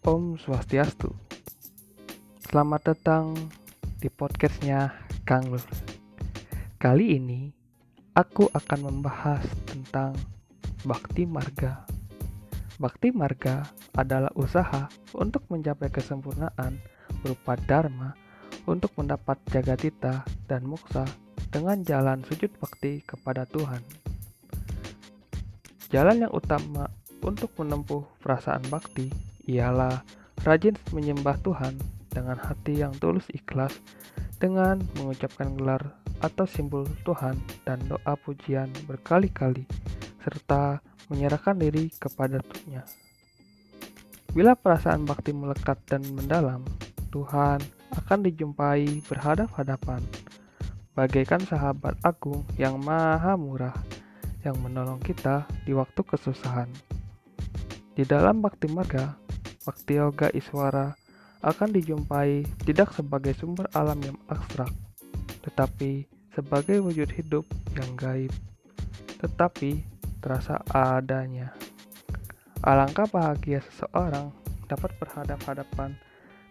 Om Swastiastu. Selamat datang di podcastnya Kang Lur. Kali ini aku akan membahas tentang Bakti Marga. Bakti Marga adalah usaha untuk mencapai kesempurnaan berupa Dharma untuk mendapat jagatita dan moksa dengan jalan sujud bakti kepada Tuhan. Jalan yang utama untuk menempuh perasaan bakti ialah rajin menyembah Tuhan dengan hati yang tulus ikhlas dengan mengucapkan gelar atau simbol Tuhan dan doa pujian berkali-kali serta menyerahkan diri kepada Tuhan. Bila perasaan bakti melekat dan mendalam, Tuhan akan dijumpai berhadap-hadapan bagaikan sahabat agung yang maha murah yang menolong kita di waktu kesusahan. Di dalam Bakti Marga, Bakti Yoga Iswara akan dijumpai tidak sebagai sumber alam yang abstrak, tetapi sebagai wujud hidup yang gaib, tetapi terasa adanya. Alangkah bahagia seseorang dapat berhadap-hadapan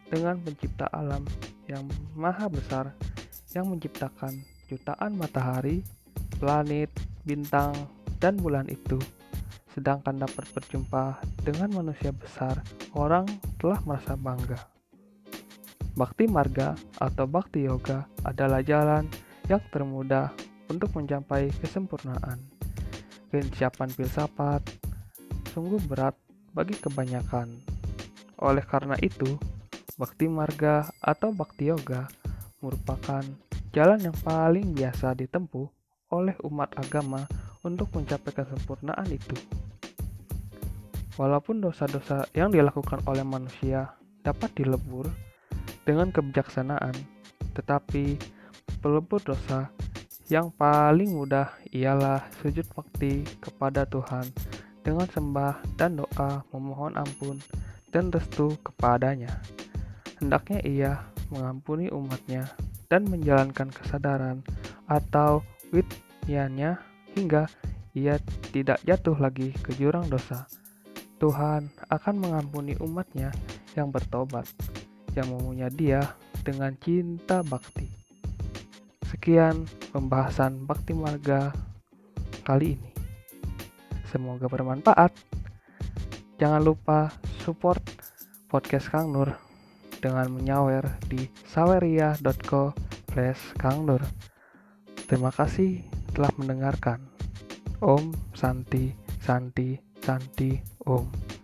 dengan pencipta alam yang maha besar yang menciptakan jutaan matahari, planet, bintang, dan bulan itu. Sedangkan dapat berjumpa dengan manusia besar, orang telah merasa bangga. Bakti Marga atau Bakti Yoga adalah jalan yang termudah untuk mencapai kesempurnaan. Kesiapan filsafat sungguh berat bagi kebanyakan. Oleh karena itu, Bakti Marga atau Bakti Yoga merupakan jalan yang paling biasa ditempuh oleh umat agama untuk mencapai kesempurnaan itu. Walaupun dosa-dosa yang dilakukan oleh manusia dapat dilebur dengan kebijaksanaan, tetapi pelebur dosa yang paling mudah ialah sujud bakti kepada Tuhan dengan sembah dan doa memohon ampun dan restu kepadanya. Hendaknya ia mengampuni umatnya dan menjalankan kesadaran atau witnyannya hingga ia tidak jatuh lagi ke jurang dosa. Tuhan akan mengampuni umatnya yang bertobat, yang memunya dia dengan cinta bakti. Sekian pembahasan bakti marga kali ini. Semoga bermanfaat. Jangan lupa support podcast Kang Nur dengan menyawer di saweria.co slash Kang Nur. Terima kasih telah mendengarkan. Om Santi Santi Santi Om.